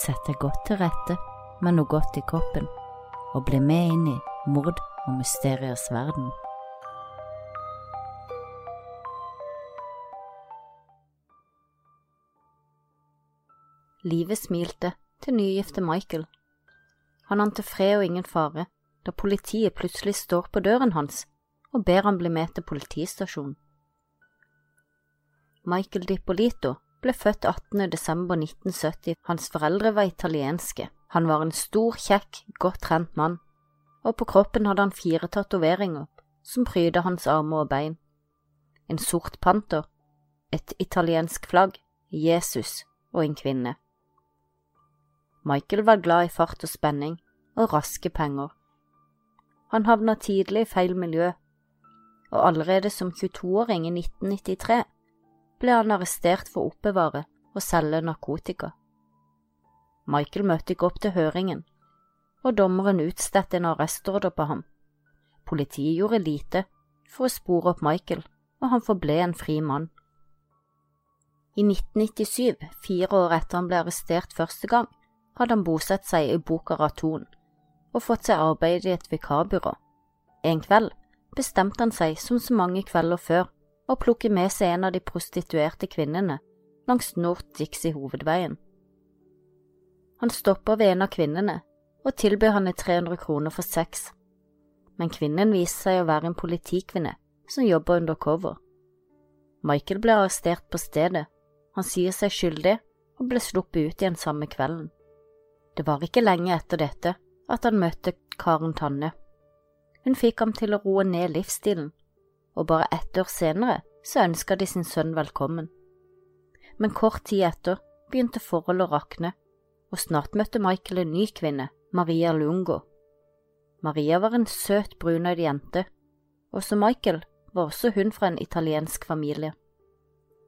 Sett deg godt til rette med noe godt i kroppen, og bli med inn i mord og mysteriers verden. Livet smilte til nygifte Michael. Han ante fred og ingen fare da politiet plutselig står på døren hans og ber han bli med til politistasjonen. Michael Dippolito ble født 18. desember 1970. Hans foreldre var italienske. Han var en stor, kjekk, godt trent mann, og på kroppen hadde han fire tatoveringer som pryda hans armer og bein. En sort panter, et italiensk flagg, Jesus og en kvinne. Michael var glad i fart og spenning og raske penger. Han havna tidlig i feil miljø, og allerede som 22-åring i 1993 ble han arrestert for å oppbevare og selge narkotika. Michael møtte ikke opp til høringen, og dommeren utstedte en arrestordre på ham. Politiet gjorde lite for å spore opp Michael, og han forble en fri mann. I 1997, fire år etter han ble arrestert første gang, hadde han bosatt seg i Boca Raton og fått seg arbeid i et vikarbyrå. En kveld bestemte han seg, som så mange kvelder før, å plukker med seg en av de prostituerte kvinnene langs North Dixie hovedveien. Han stopper ved en av kvinnene og tilbyr henne 300 kroner for sex, men kvinnen viser seg å være en politikvinne som jobber undercover. Michael ble arrestert på stedet, han sier seg skyldig og ble sluppet ut igjen samme kvelden. Det var ikke lenge etter dette at han møtte Karen Tanne. Hun fikk ham til å roe ned livsstilen, og bare ett år senere så ønska de sin sønn velkommen. Men kort tid etter begynte forholdet å rakne, og snart møtte Michael en ny kvinne, Maria Lungo. Maria var en søt, brunøyd jente, og som Michael var også hun fra en italiensk familie.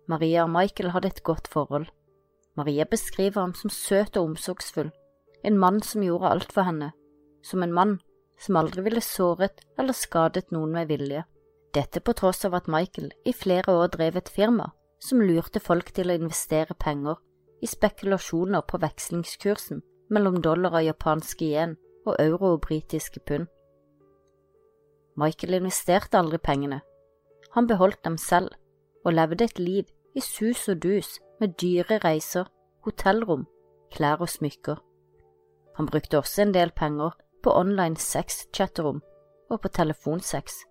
Maria og Michael hadde et godt forhold. Maria beskriver ham som søt og omsorgsfull, en mann som gjorde alt for henne, som en mann som aldri ville såret eller skadet noen med vilje. Dette på tross av at Michael i flere år drev et firma som lurte folk til å investere penger i spekulasjoner på vekslingskursen mellom dollar og japanske yen og euro og britiske pund. Michael investerte aldri pengene. Han beholdt dem selv og levde et liv i sus og dus med dyre reiser, hotellrom, klær og smykker. Han brukte også en del penger på online sex-chatterom og på telefonsex,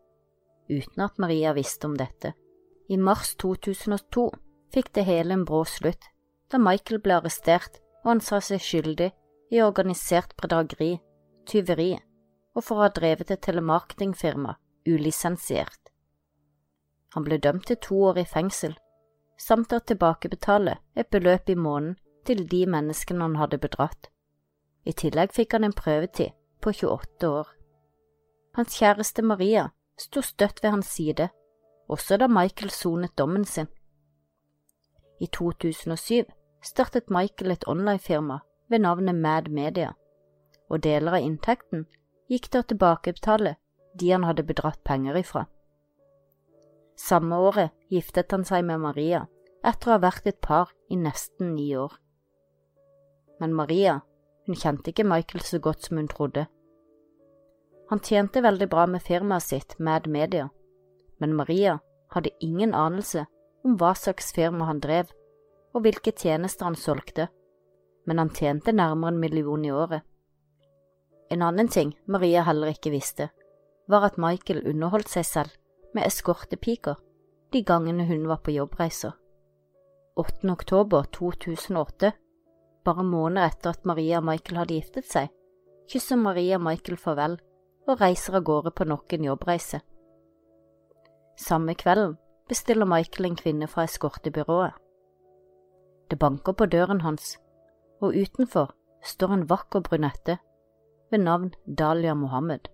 uten at Maria visste om dette. I mars 2002 fikk det hele en brå slutt da Michael ble arrestert og han sa seg skyldig i organisert bedrageri, tyveri og for å ha drevet et telemarketingfirma ulisensiert. Han ble dømt til to år i fengsel, samt å tilbakebetale et beløp i måneden til de menneskene han hadde bedratt. I tillegg fikk han en prøvetid på 28 år. Hans kjæreste Maria sto støtt ved hans side, også da Michael sonet dommen sin. I 2007 startet Michael et online-firma ved navnet Mad Media, og deler av inntekten gikk til å tilbakebetale de han hadde bedratt penger ifra. Samme året giftet han seg med Maria, etter å ha vært et par i nesten ni år. Men Maria hun kjente ikke Michael så godt som hun trodde. Han tjente veldig bra med firmaet sitt Mad Media, men Maria hadde ingen anelse om hva slags firma han drev, og hvilke tjenester han solgte, men han tjente nærmere en million i året. En annen ting Maria heller ikke visste, var at Michael underholdt seg selv med eskortepiker de gangene hun var på jobbreiser. 8. oktober 2008 bare måneder etter at Maria og Michael hadde giftet seg, kysser Maria Michael farvel og reiser av gårde på nok en jobbreise. Samme kvelden bestiller Michael en kvinne fra eskortebyrået. Det banker på døren hans, og utenfor står en vakker brunette ved navn Dalia Mohammed.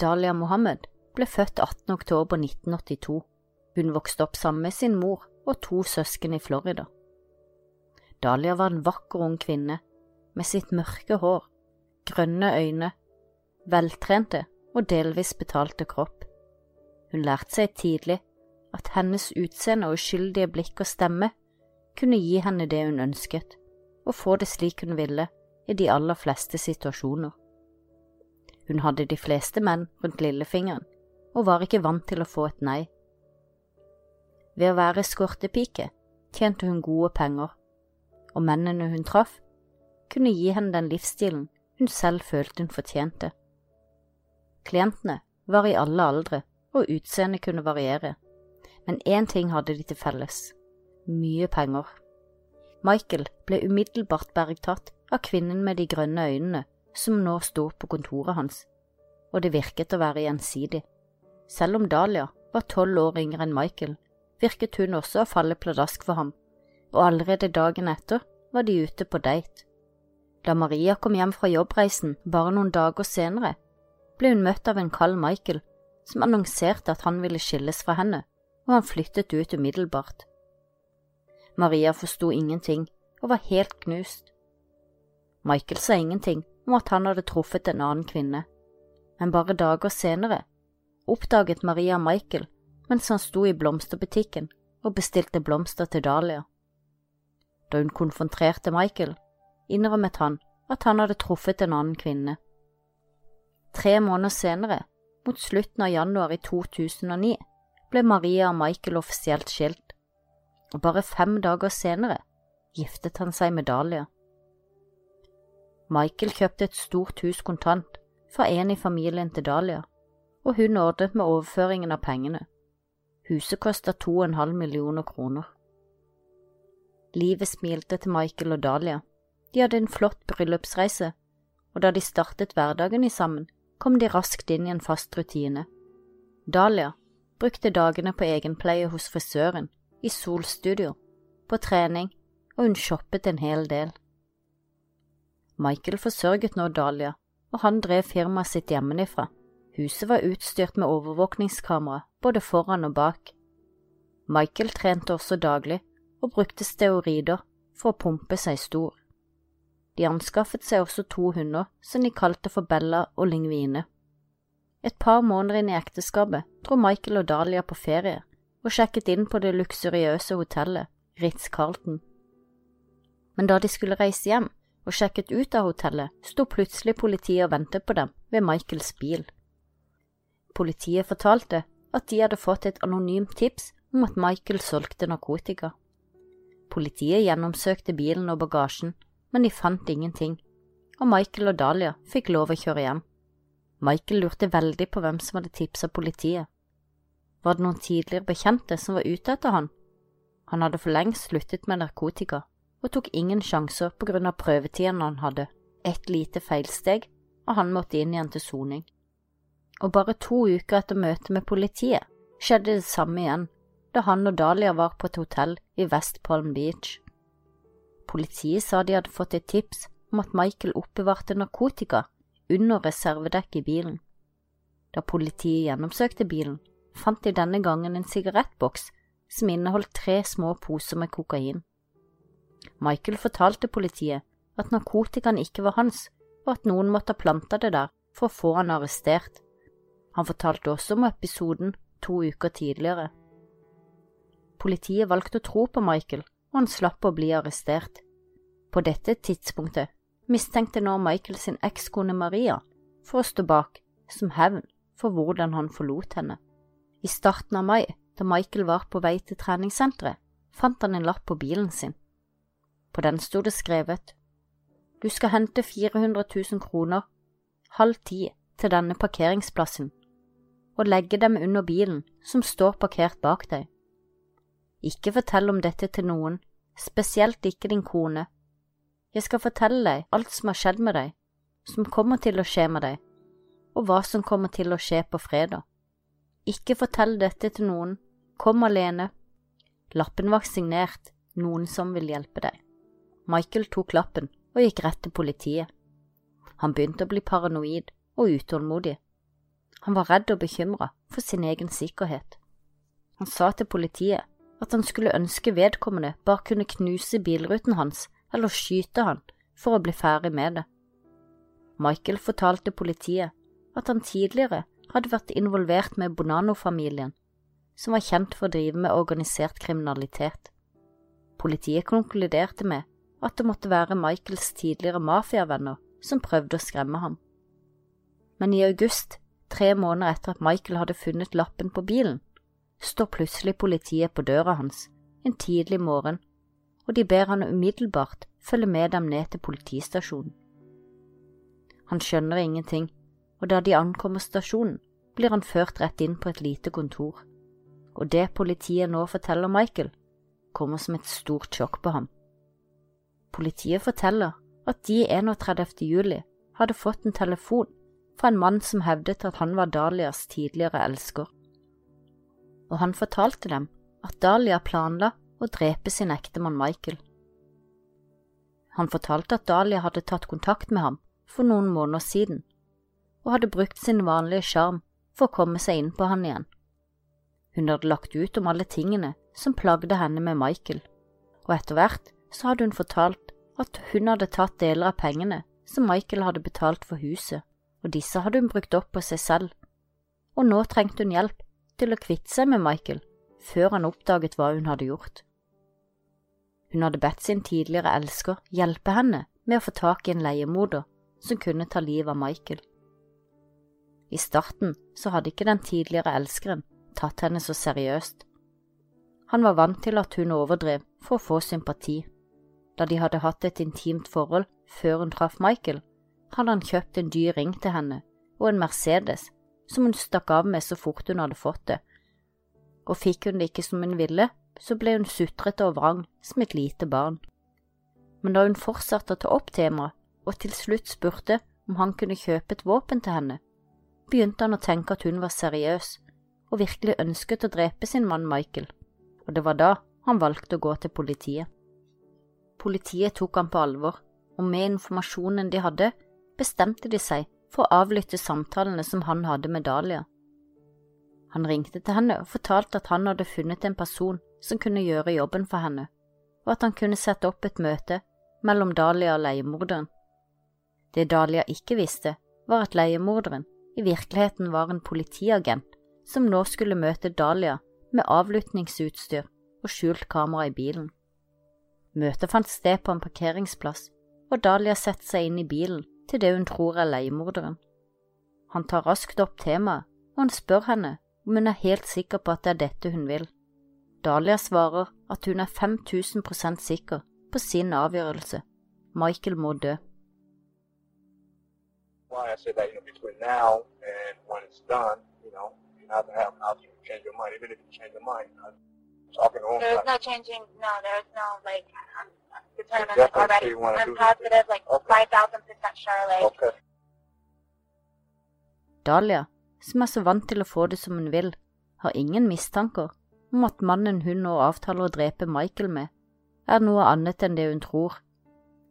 Dalia Mohammed ble født 18. oktober 1982. Hun vokste opp sammen med sin mor og to søsken i Florida. Dahlia var en vakker ung kvinne, med sitt mørke hår, grønne øyne, veltrente og delvis betalte kropp. Hun lærte seg tidlig at hennes utseende og uskyldige blikk og stemme kunne gi henne det hun ønsket, og få det slik hun ville i de aller fleste situasjoner. Hun hadde de fleste menn rundt lillefingeren og var ikke vant til å få et nei. Ved å være eskortepike tjente hun gode penger, og mennene hun traff, kunne gi henne den livsstilen hun selv følte hun fortjente. Klientene var i alle aldre, og utseendet kunne variere, men én ting hadde de til felles – mye penger. Michael ble umiddelbart bergtatt av kvinnen med de grønne øynene som nå sto på kontoret hans, og det virket å være gjensidig. Selv om Dahlia var tolv år yngre enn Michael, virket hun også å falle pladask for ham, og allerede dagen etter var de ute på date. Da Maria kom hjem fra jobbreisen bare noen dager senere, ble hun møtt av en kald Michael som annonserte at han ville skilles fra henne, og han flyttet ut umiddelbart. Maria forsto ingenting og var helt knust. Michael sa ingenting om at han hadde truffet en annen kvinne, men bare dager senere oppdaget Maria Michael mens han sto i blomsterbutikken og bestilte blomster til Dahlia. Da hun konfronterte Michael, innrømmet han at han hadde truffet en annen kvinne. Tre måneder senere, mot slutten av januar i 2009, ble Maria og Michael offisielt skilt, og bare fem dager senere giftet han seg med Dahlia. Michael kjøpte et stort hus kontant fra en i familien til Dahlia, og hun ordnet med overføringen av pengene. Huset kostet to og en halv millioner kroner. Livet smilte til Michael og Dahlia. De hadde en flott bryllupsreise, og da de startet hverdagen i sammen, kom de raskt inn i en fast rutine. Dahlia brukte dagene på egenpleie hos frisøren, i solstudio, på trening, og hun shoppet en hel del. Michael forsørget nå Dahlia, og han drev firmaet sitt hjemmefra. Huset var utstyrt med overvåkningskamera både foran og bak. Michael trente også daglig og brukte steorider for å pumpe seg stor. De anskaffet seg også to hunder som de kalte for Bella og Lingvine. Et par måneder inn i ekteskapet dro Michael og Dahlia på ferie og sjekket inn på det luksuriøse hotellet Ritz-Carlton. Men da de skulle reise hjem, og sjekket ut av hotellet, sto plutselig politiet og ventet på dem ved Michaels bil. Politiet fortalte at de hadde fått et anonymt tips om at Michael solgte narkotika. Politiet gjennomsøkte bilen og bagasjen, men de fant ingenting, og Michael og Dahlia fikk lov å kjøre hjem. Michael lurte veldig på hvem som hadde tipsa politiet. Var det noen tidligere bekjente som var ute etter han? Han hadde for lengst sluttet med narkotika og tok ingen sjanser på grunn av prøvetiden han hadde, et lite feilsteg, og han måtte inn igjen til soning. Og bare to uker etter møtet med politiet skjedde det samme igjen, da han og Dahlia var på et hotell i West Palm Beach. Politiet sa de hadde fått et tips om at Michael oppbevarte narkotika under reservedekket i bilen. Da politiet gjennomsøkte bilen, fant de denne gangen en sigarettboks som inneholdt tre små poser med kokain. Michael fortalte politiet at narkotikaen ikke var hans, og at noen måtte ha planta det der for å få han arrestert. Han fortalte også om episoden to uker tidligere. Politiet valgte å tro på Michael, og han slapp å bli arrestert. På dette tidspunktet mistenkte nå Michael sin ekskone Maria for å stå bak, som hevn for hvordan han forlot henne. I starten av mai, da Michael var på vei til treningssenteret, fant han en lapp på bilen sin. På den sto det skrevet Du skal hente 400 000 kroner halv ti til denne parkeringsplassen og legge dem under bilen som står parkert bak deg. Ikke fortell om dette til noen, spesielt ikke din kone. Jeg skal fortelle deg alt som har skjedd med deg, som kommer til å skje med deg, og hva som kommer til å skje på fredag. Ikke fortell dette til noen, kom alene. Lappen var signert Noen som vil hjelpe deg. Michael tok lappen og gikk rett til politiet. Han begynte å bli paranoid og utålmodig. Han var redd og bekymret for sin egen sikkerhet. Han sa til politiet at han skulle ønske vedkommende bare kunne knuse bilruten hans eller skyte han for å bli ferdig med det. Michael fortalte politiet at han tidligere hadde vært involvert med Bonano-familien, som var kjent for å drive med organisert kriminalitet. Politiet konkluderte med at det måtte være Michaels tidligere mafiavenner som prøvde å skremme ham. Men i august, tre måneder etter at Michael hadde funnet lappen på bilen, står plutselig politiet på døra hans en tidlig morgen, og de ber han umiddelbart følge med dem ned til politistasjonen. Han skjønner ingenting, og da de ankommer stasjonen, blir han ført rett inn på et lite kontor, og det politiet nå forteller Michael, kommer som et stort sjokk på ham. Politiet forteller at de 31. juli hadde fått en telefon fra en mann som hevdet at han var Dalias tidligere elsker, og han fortalte dem at Dahlia planla å drepe sin ektemann Michael. Han fortalte at Dahlia hadde tatt kontakt med ham for noen måneder siden, og hadde brukt sin vanlige sjarm for å komme seg inn på han igjen. Hun hadde lagt ut om alle tingene som plagde henne med Michael, og etter hvert så hadde hun fortalt at hun hadde tatt deler av pengene som Michael hadde betalt for huset, og disse hadde hun brukt opp på seg selv, og nå trengte hun hjelp til å kvitte seg med Michael før han oppdaget hva hun hadde gjort. Hun hadde bedt sin tidligere elsker hjelpe henne med å få tak i en leiemorder som kunne ta livet av Michael. I starten så hadde ikke den tidligere elskeren tatt henne så seriøst. Han var vant til at hun overdrev for å få sympati. Da de hadde hatt et intimt forhold før hun traff Michael, hadde han kjøpt en dyr ring til henne og en Mercedes som hun stakk av med så fort hun hadde fått det, og fikk hun det ikke som hun ville, så ble hun sutrete og vrang som et lite barn. Men da hun fortsatte å ta opp temaet og til slutt spurte om han kunne kjøpe et våpen til henne, begynte han å tenke at hun var seriøs og virkelig ønsket å drepe sin mann Michael, og det var da han valgte å gå til politiet. Politiet tok ham på alvor, og med informasjonen de hadde, bestemte de seg for å avlytte samtalene som han hadde med Dahlia. Han ringte til henne og fortalte at han hadde funnet en person som kunne gjøre jobben for henne, og at han kunne sette opp et møte mellom Dahlia og leiemorderen. Det Dahlia ikke visste, var at leiemorderen i virkeligheten var en politiagent som nå skulle møte Dahlia med avlyttingsutstyr og skjult kamera i bilen. Møtet fant sted på en parkeringsplass, og Dahlia satte seg inn i bilen til det hun tror er leiemorderen. Han tar raskt opp temaet, og han spør henne om hun er helt sikker på at det er dette hun vil. Dahlia svarer at hun er 5000% sikker på sin avgjørelse. Michael må dø. Well, I said that, you know, between now and when it's done, you know, mind. You know. There's no changing. No, there's no like I'm determined yeah, already. So I'm positive, like Okay. five thousand percent sure. Like okay. Dahlia, som er så vant til å få det som hun vil, har ingen mistanker om at mannen hun nå avtaler å drepe Michael med, er noe annet enn det hun tror,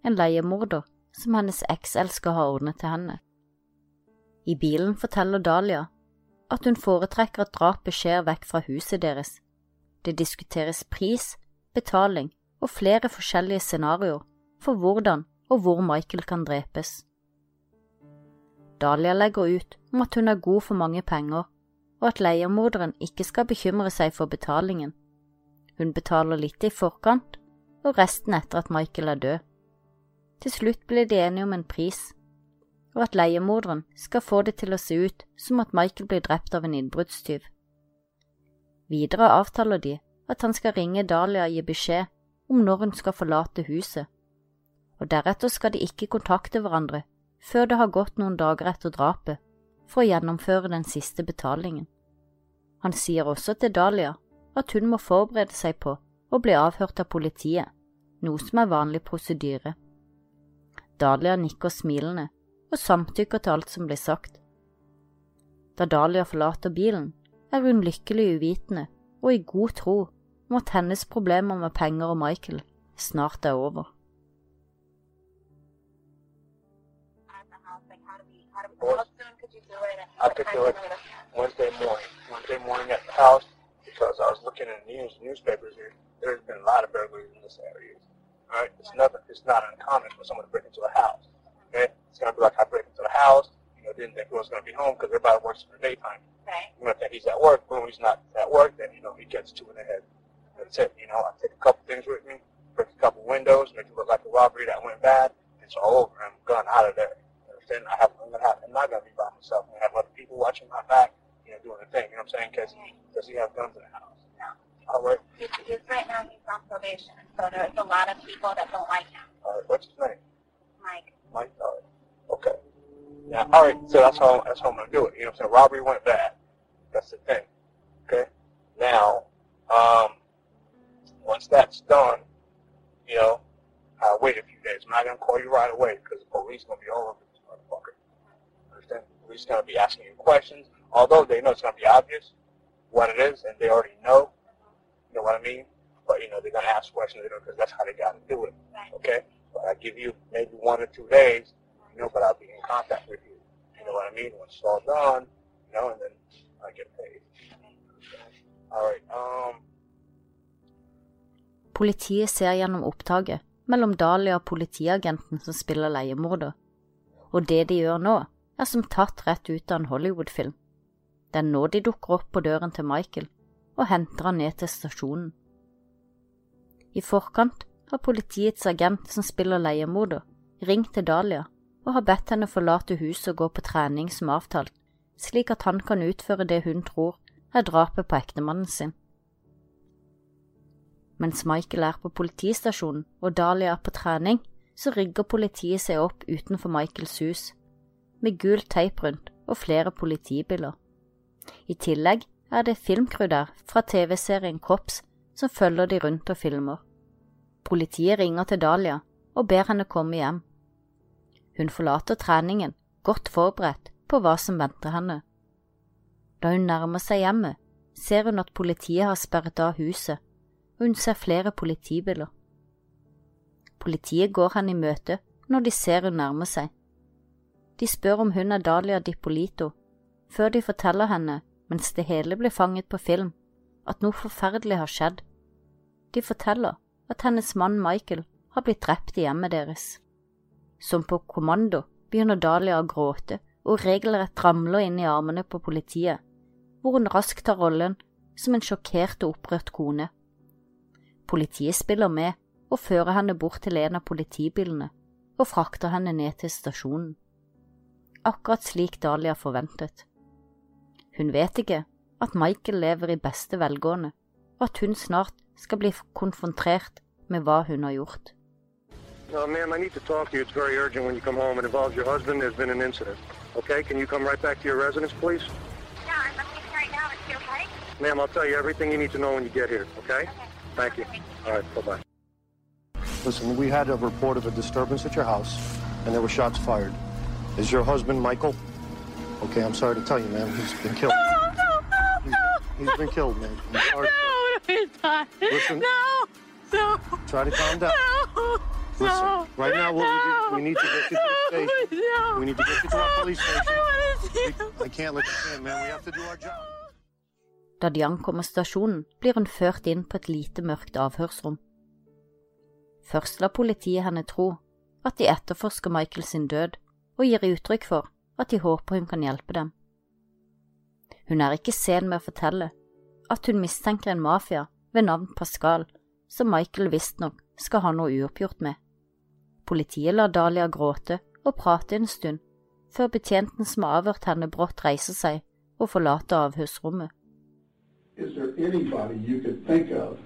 en leiemorder som hennes ekselsker har ordnet til henne. I bilen forteller Dahlia at hun foretrekker at drapet skjer vekk fra huset deres. Det diskuteres pris, betaling og flere forskjellige scenarioer for hvordan og hvor Michael kan drepes. Dahlia legger ut om at hun er god for mange penger, og at leiemorderen ikke skal bekymre seg for betalingen. Hun betaler litt i forkant, og resten etter at Michael er død. Til slutt blir de enige om en pris, og at leiemorderen skal få det til å se ut som at Michael blir drept av en innbruddstyv. Videre avtaler de at han skal ringe Dahlia og gi beskjed om når hun skal forlate huset, og deretter skal de ikke kontakte hverandre før det har gått noen dager etter drapet, for å gjennomføre den siste betalingen. Han sier også til Dahlia at hun må forberede seg på å bli avhørt av politiet, noe som er vanlig prosedyre. Dahlia nikker smilende og samtykker til alt som blir sagt. Da Dahlia forlater bilen, er hun lykkelig uvitende og i god tro om at hennes problemer med penger og Michael snart er over. the house, like how do how do we, Well, how soon could you do it? I could do it can we look? Wednesday morning. Wednesday morning at the house because I was looking in the news, newspapers here. There's been a lot of burglaries in this area. All right, it's nothing. It's not uncommon for someone to break into a house. Okay, it's gonna be like I break into the house. You know, didn't think he was gonna be home because everybody works in the daytime. Right. You're gonna think he's at work. Boom, he's not at work. Then you know he gets two in the head. That's it. You know, I take a couple things with me. break a couple windows, make it look like a robbery that went bad. It's all over. I'm gone out of there. You understand? I have, I'm, gonna have, I'm not going to be by myself. I'm going to have other people watching my back, you know, doing the thing. You know what I'm saying? Because does he have guns in the house? No. All right. He's, he's right now he's on probation, so there's a lot of people that don't like him. All right. What's his name? Like, Mike. All right. Okay. Yeah. All right. So that's how that's how I'm gonna do it. You know what I'm saying? Robbery went bad. That's the thing. Okay. Now, um, once that's done, you know, I'll wait a few days. I'm not gonna call you right away because the police gonna be all over this motherfucker. Understand? The police gonna be asking you questions, although they know it's gonna be obvious what it is, and they already know. You know what I mean? But you know they're gonna ask questions, you know, because that's how they gotta do it. Okay? But I give you maybe one or two days, you know, but I'll be in contact with you. You know what I mean? Once it's all done, you know, and then I get paid. All right. Um. Politiet ser gjennom opptaket mellom Dahlia og politiagenten som spiller leiemorder, og det de gjør nå, er som tatt rett ut av en Hollywood-film. Det er nå de dukker opp på døren til Michael og henter han ned til stasjonen. I forkant har politiets agent som spiller leiemorder, ringt til Dahlia og har bedt henne forlate huset og gå på trening som avtalt, slik at han kan utføre det hun tror er drapet på ektemannen sin. Mens Michael er på politistasjonen og Dahlia er på trening, så rigger politiet seg opp utenfor Michaels hus, med gul teip rundt og flere politibiler. I tillegg er det filmcrew der fra TV-serien Kops som følger de rundt og filmer. Politiet ringer til Dahlia og ber henne komme hjem. Hun forlater treningen, godt forberedt på hva som venter henne. Da hun nærmer seg hjemmet, ser hun at politiet har sperret av huset, og hun ser flere politibiler. Politiet går henne i møte når de ser hun nærmer seg. De spør om hun er Dalia Di Polito, før de forteller henne, mens det hele blir fanget på film, at noe forferdelig har skjedd. De forteller at hennes mann Michael har blitt drept i hjemmet deres. Som på kommando begynner Dalia å gråte og regelrett ramler inn i armene på politiet, hvor hun raskt tar rollen som en sjokkert og opprørt kone. Politiet spiller med og fører henne bort til en av politibilene og frakter henne ned til stasjonen. Akkurat slik Dahlia forventet. Hun vet ikke at Michael lever i beste velgående, og at hun snart skal bli konfrontert med hva hun har gjort. Uh, ma'am, I need to talk to you. It's very urgent when you come home. It involves your husband. There's been an incident. Okay, can you come right back to your residence, please? Yeah, I'm leaving right now. Is he okay? Ma'am, I'll tell you everything you need to know when you get here, okay? Thank you. All right, bye-bye. Listen, we had a report of a disturbance at your house, and there were shots fired. Is your husband Michael? Okay, I'm sorry to tell you, ma'am. He's been killed. He's, he's been killed, man. I'm sorry. he's not. Listen. No, no, Try to calm down. no, Listen, no. right now what we do- we need to get you to the no, station. No. We need to get you to our police station. I want to see him. I can't let you in, man. We have to do our job. Da de ankommer stasjonen, blir hun ført inn på et lite mørkt avhørsrom. Først lar politiet henne tro at de etterforsker Michael sin død, og gir uttrykk for at de håper hun kan hjelpe dem. Hun er ikke sen med å fortelle at hun mistenker en mafia ved navn Pascal, som Michael visstnok skal ha noe uoppgjort med. Politiet lar Dahlia gråte og prate en stund, før betjenten som har avhørt henne brått reiser seg og forlater avhørsrommet. Is there anybody you could think of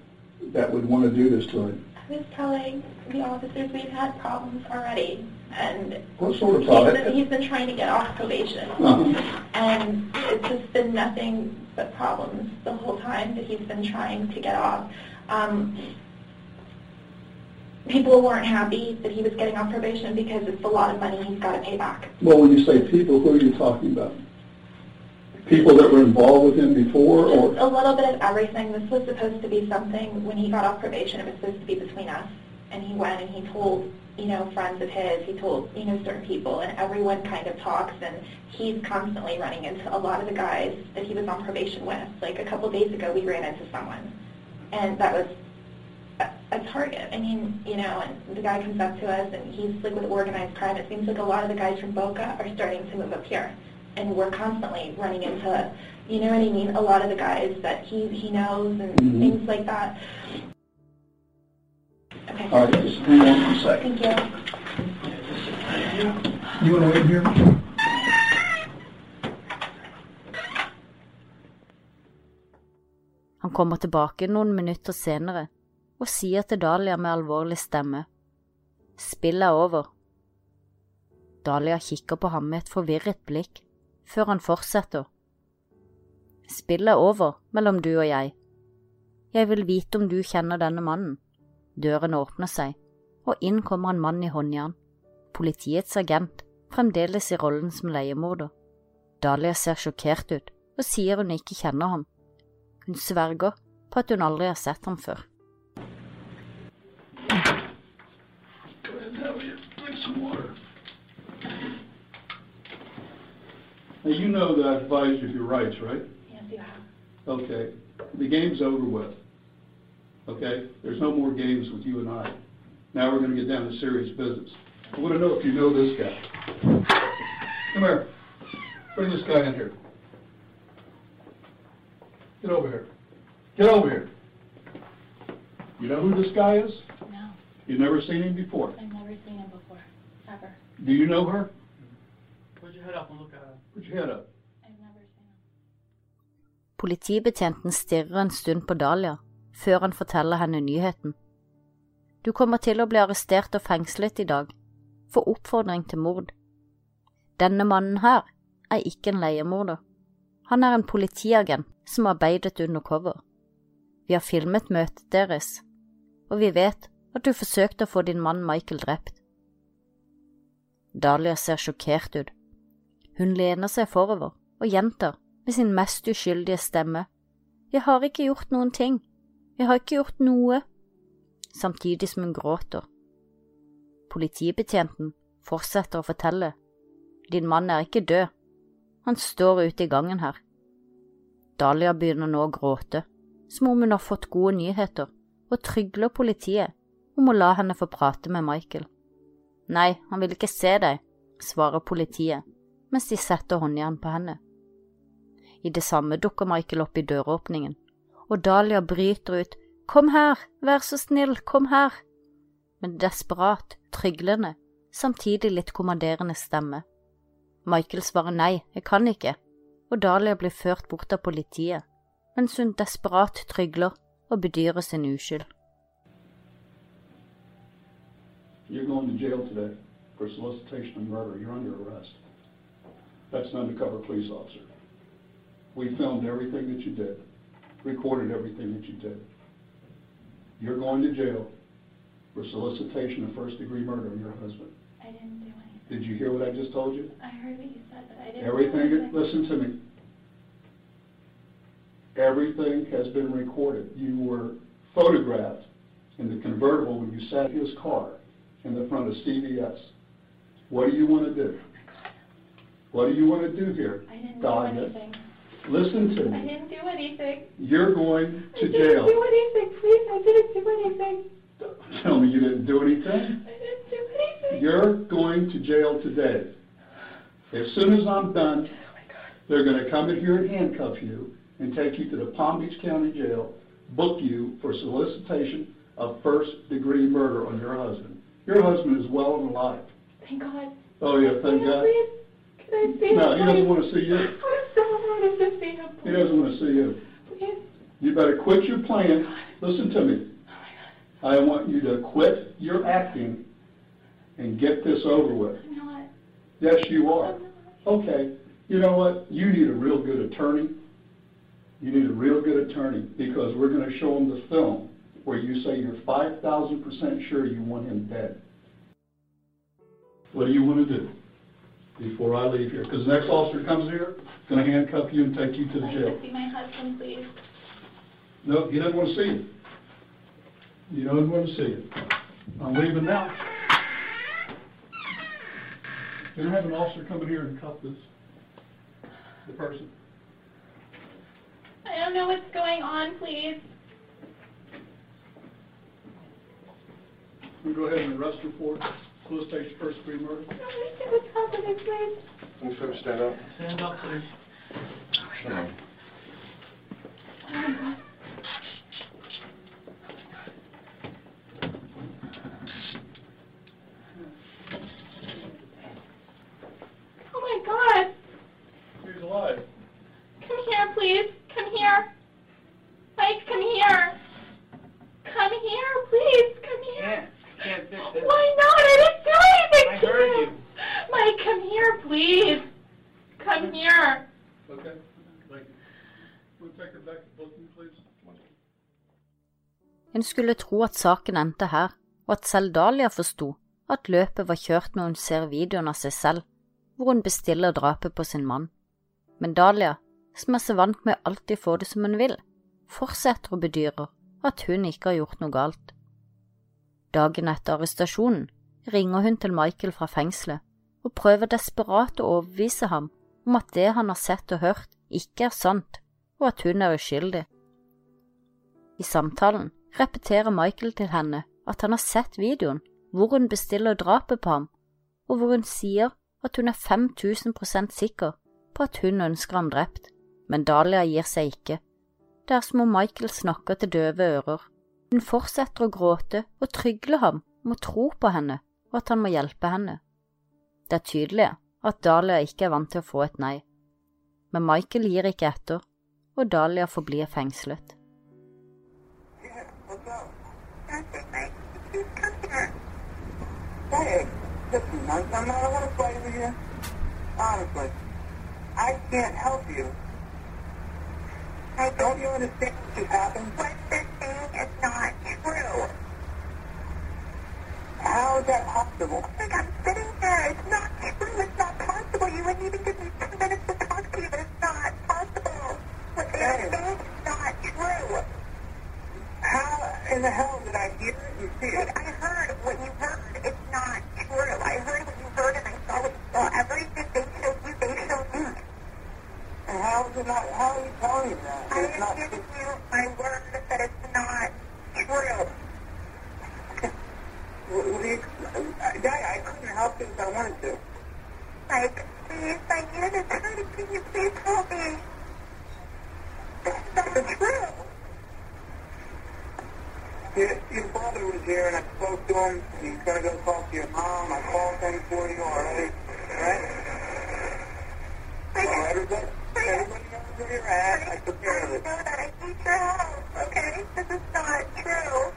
that would want to do this to him? I was telling the officers we've had problems already, and What sort of he's been, he's been trying to get off probation, Uh-huh. and it's just been nothing but problems the whole time that he's been trying to get off. Um, people weren't happy that he was getting off probation because it's a lot of money he's got to pay back. Well, when you say people, who are you talking about? People that were involved with him before, Just or a little bit of everything. This was supposed to be something when he got off probation. It was supposed to be between us, and he went and he told you know friends of his. He told you know certain people, and everyone kind of talks. And he's constantly running into a lot of the guys that he was on probation with. Like a couple days ago, we ran into someone, and that was a, a target. I mean, you know, and the guy comes up to us, and he's like with organized crime. It seems like a lot of the guys from Boca are starting to move up here, and we're constantly running into, you know what I mean, a lot of the guys that he he knows and Mhm. things like that. Okay. All right, just hang on for a second. Thank you. You want to wait here? Han kommer tilbake noen minutter senere og sier til Dahlia med alvorlig stemme. Spillet er over. Dahlia kikker på ham med et forvirret blikk, før han fortsetter. Spillet er over mellom du og jeg. Jeg vil vite om du kjenner denne mannen. Døren åpner seg, og inn kommer en mann i håndjern. Politiets agent, fremdeles i rollen som leiemorder. Dahlia ser sjokkert ut og sier hun ikke kjenner ham. Hun sverger på at hun aldri har sett ham før. Go ahead you drink some water. Now, you know that I advised you of your rights, right? Yes, you have. Okay, the game's over with. Okay, there's no more games with you and I. Now we're gonna get down to serious business. I wanna know if you know this guy. Come here, bring this guy in here. Get over here. Get over here. You know who this guy is? No, You've never seen him before. I've never seen him before, ever. Do you know her? Put your head up and look Politibetjenten stirrer en stund på Dahlia, før han forteller henne nyheten. Du kommer til å bli arrestert og fengslet i dag, for oppfordring til mord. Denne mannen her er ikke en leiemorder. Han er en politiagent som arbeidet undercover. Vi har filmet møtet deres, og vi vet at du forsøkte å få din mann Michael drept. Dahlia ser sjokkert ut. Hun lener seg forover og gjentar med sin mest uskyldige stemme. Jeg har ikke gjort noen ting. Jeg har ikke gjort noe. Samtidig som hun gråter. Politibetjenten fortsetter å fortelle. Din mann er ikke død. Han står ute i gangen her. Dahlia begynner nå å gråte, som om hun har fått gode nyheter, og trygler politiet om å la henne få prate med Michael. Nei, han vil ikke se deg, svarer politiet mens de setter håndjern på henne. I det samme dukker Michael opp i døråpningen, og Dahlia bryter ut Kom her, vær så snill, kom her, med desperat, tryglende, samtidig litt kommanderende stemme. Michael svarer nei, jeg kan ikke, og Dahlia blir ført bort av politiet, mens hun desperat trygler og bedyrer sin uskyld. You're going to jail today for solicitation of murder. You're under arrest. That's an undercover police officer. We filmed everything that you did, recorded everything that you did. You're going to jail for solicitation of first-degree murder of your husband. I didn't do anything. Did you hear what I just told you? I heard what you said, but I didn't Everything, listen to me. Everything has been recorded. You were photographed in the convertible when you sat in his car in the front of CVS. What do you want to do? What do you want to do here? I didn't do Dahlia? anything. Listen to me. I didn't do anything. You're going to I to didn't jail. do anything, please. I didn't do anything. Tell me you didn't do anything. I didn't do anything. You're going to jail today. As soon as I'm done, oh, they're going to come in here and handcuff you and take you to the Palm Beach County Jail, book you for solicitation of first-degree murder on your husband. Your husband is well and alive. Thank God. Oh, yeah, thank I God. No, he doesn't want to see you. I so wanted to see him. He doesn't want to see you. Please. You better quit your playing. Listen to me. I want you to quit your acting and get this over with. I'm not. Yes, you are. Okay, you know what? You need a real good attorney. You need a real good attorney because we're going to show them the film where you say you're 5,000% sure you want him dead. What do you want to do before I leave here? Because the next officer comes here, going to handcuff you and take you to the jail. see my husband, please. No, he doesn't want to see you. He doesn't want to see you. I'm leaving now. Can I have an officer come in here and cuff this, the person? I don't know what's going on, please. We go ahead and arrest her for solicitation of first degree murder. I don't understand what's happening, please. Can you folks stand up? Stand up, please. Come on. Skulle tro at saken endte her, og at selv Dahlia forsto at løpet var kjørt når hun ser videoen av seg selv, hvor hun bestiller drapet på sin mann. Men Dahlia, som er så vant med å alltid få det som hun vil, fortsetter å bedyre at hun ikke har gjort noe galt. Dagen etter arrestasjonen ringer hun til Michael fra fengselet og prøver desperat å overbevise ham om at det han har sett og hørt, ikke er sant, og at hun er uskyldig. I samtalen repeterer Michael til henne at han har sett videoen hvor hun bestiller drapet på ham, og hvor hun sier at hun er 5000% sikker på at hun ønsker ham drept, men Dahlia gir seg ikke. Det er som om Michael snakker til døve ører. Hun fortsetter å gråte og trygler ham om å tro på henne og at han må hjelpe henne. Det er tydelig at Dahlia ikke er vant til å få et nei, men Michael gir ikke etter, og Dahlia forblir fengslet. Hey, listen, I'm, I'm not, I want to fight with you. Honestly. I can't help you. I don't you understand what just happened? What they're saying is not true. How is that possible? Like, I'm sitting there. It's not true. It's not possible. You wouldn't even give me two minutes to talk to you, but it's not possible. What they're saying is not true. How in the hell did I hear it and see it? Like, I heard what you heard. It's not true. I heard what you heard and I saw what you saw. Everything they showed you, they showed me. And how is it not, how are you telling me that? I It's am giving you my word that it's not true. Well, the, uh, Daddy, I couldn't help it if I wanted to. Like, please, I need an attorney. Can you please help me? It's not true. Your, your brother was here and I spoke to him. He's going to go talk to your mom. I called him for you already. Right? So everybody, everybody knows where you're at. I took care of it. I need your help, okay? This is not true.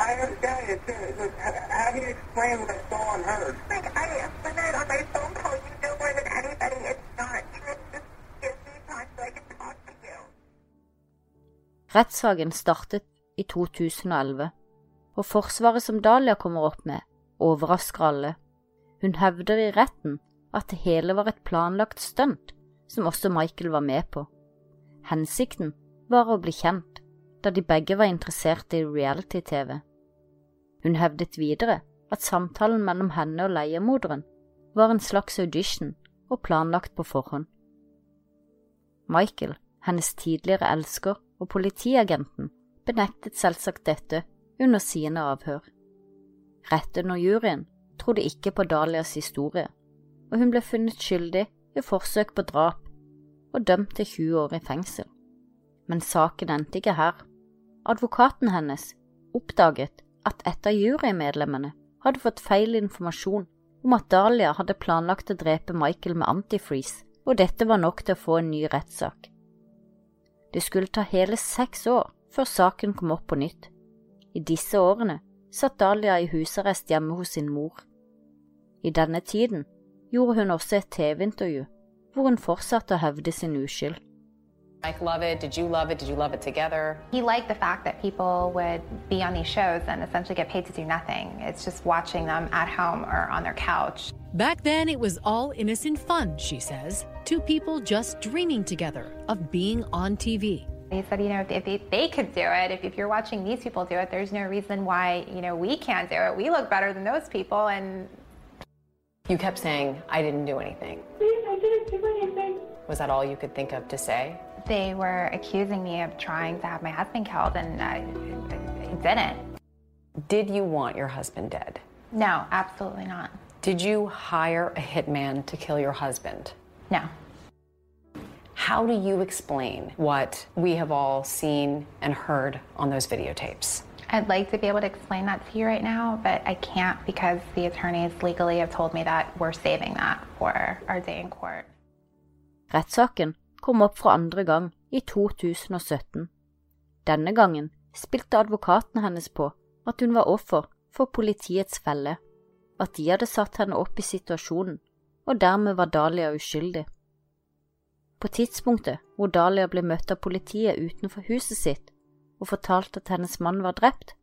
I understand it too. Look, how do you explain what I saw and heard? Like, I, when I on my phone call, you know more than anybody it's not true. Just give me time so I can talk to you. Rettssaken startet i 2011, og forsvaret som Dahlia kommer opp med, overrasker alle. Hun hevder i retten at det hele var et planlagt stunt, som også Michael var med på. Hensikten var å bli kjent, da de begge var interessert i reality-TV. Hun hevdet videre at samtalen mellom henne og leiemorderen var en slags audition og planlagt på forhånd. Michael, hennes tidligere elsker og politiagenten, benektet selvsagt dette under sine avhør. Retten og juryen trodde ikke på Dalias historie, og hun ble funnet skyldig i forsøk på drap og dømt til 20 år i fengsel. Men saken endte ikke her. Advokaten hennes oppdaget at et av jurymedlemmene hadde fått feil informasjon om at Dahlia hadde planlagt å drepe Michael med antifreeze, og dette var nok til å få en ny rettssak. Det skulle ta hele seks år før saken kom opp på nytt. I disse årene satt Dahlia i husarrest hjemme hos sin mor. I denne tiden gjorde hun også et TV-intervju hvor hun fortsatte å hevde sin uskyld. Mike love it? Did you love it? Did you love it together? He liked the fact that people would be on these shows and essentially get paid to do nothing. It's just watching them at home or on their couch. Back then, it was all innocent fun, she says. Two people just dreaming together of being on TV. He said, you know, if they, they could do it, if, if you're watching these people do it, there's no reason why, you know, we can't do it. We look better than those people. And You kept saying, I didn't do anything. Please, I didn't do anything. Was that all you could think of to say? they were accusing me of trying to have my husband killed, and I, I didn't. Did you want your husband dead? No, absolutely not. Did you hire a hitman to kill your husband? No. How do you explain what we have all seen and heard on those videotapes? I'd like to be able to explain that to you right now, but I can't because the attorneys legally have told me that we're saving that for our day in court. Rettssaken kom opp for andre gang i 2017. Denne gangen spilte advokaten hennes på at hun var offer for politiets felle, at de hadde satt henne opp i situasjonen, og dermed var Dahlia uskyldig. På tidspunktet hvor Dahlia ble møtt av politiet utenfor huset sitt og fortalt at hennes mann var drept,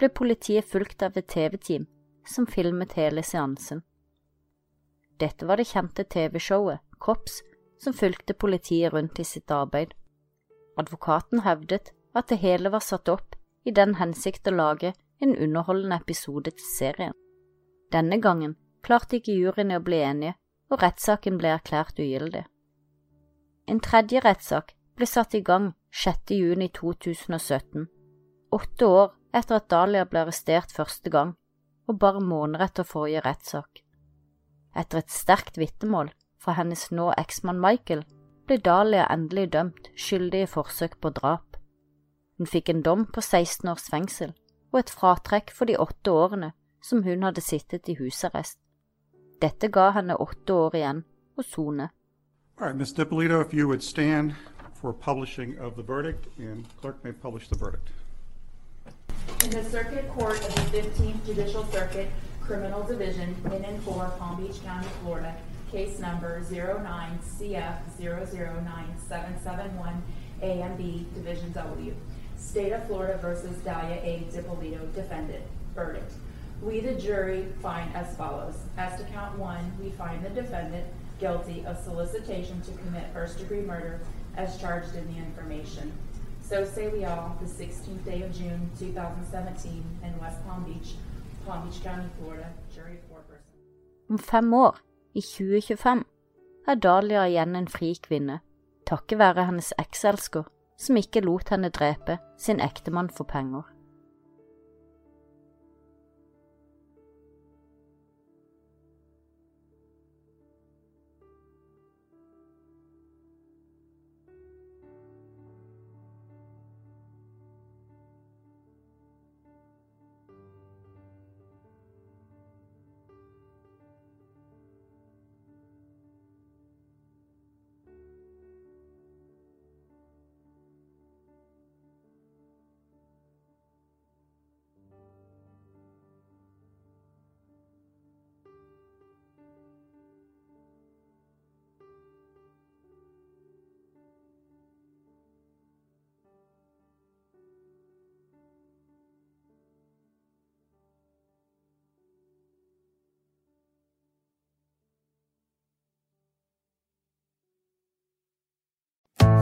ble politiet fulgt av et TV-team som filmet hele seansen. Dette var det kjente TV-showet Kops som fulgte politiet rundt i sitt arbeid. Advokaten hevdet at det hele var satt opp i den hensikt å lage en underholdende episode til serien. Denne gangen klarte ikke juryene å bli enige, og rettssaken ble erklært ugyldig. En tredje rettssak ble satt i gang 6. juni 2017, åtte år etter at Dahlia ble arrestert første gang, og bare måneder etter forrige rettssak. Etter et sterkt vitnemål fra hennes nå eksmann Michael ble Dahlia endelig dømt skyldig i forsøk på drap. Hun fikk en dom på 16 års fengsel og et fratrekk for de åtte årene som hun hadde sittet i husarrest. Dette ga henne åtte år igjen å sone. All right, Ms. DiPolito, if you would stand for publishing of the verdict, and clerk may publish the verdict. In the Circuit Court of the 15th Judicial Circuit, Criminal Division, in and for Palm Beach County, Florida, case number 09CF009771 A and B, Division W. State of Florida versus Dahlia A. DiPolito, defendant. Verdict. We, the jury, find as follows. As to count one, we find the defendant guilty of solicitation to commit first-degree murder as charged in the information. So say we all, the 16th day of June 2017 in West Palm Beach, Palm Beach County, Florida, jury four person. Om fem år, i 2025, er Dahlia igjen en fri kvinne, takket være hennes ekselsker som ikke lot henne drepe sin ektemann for penger.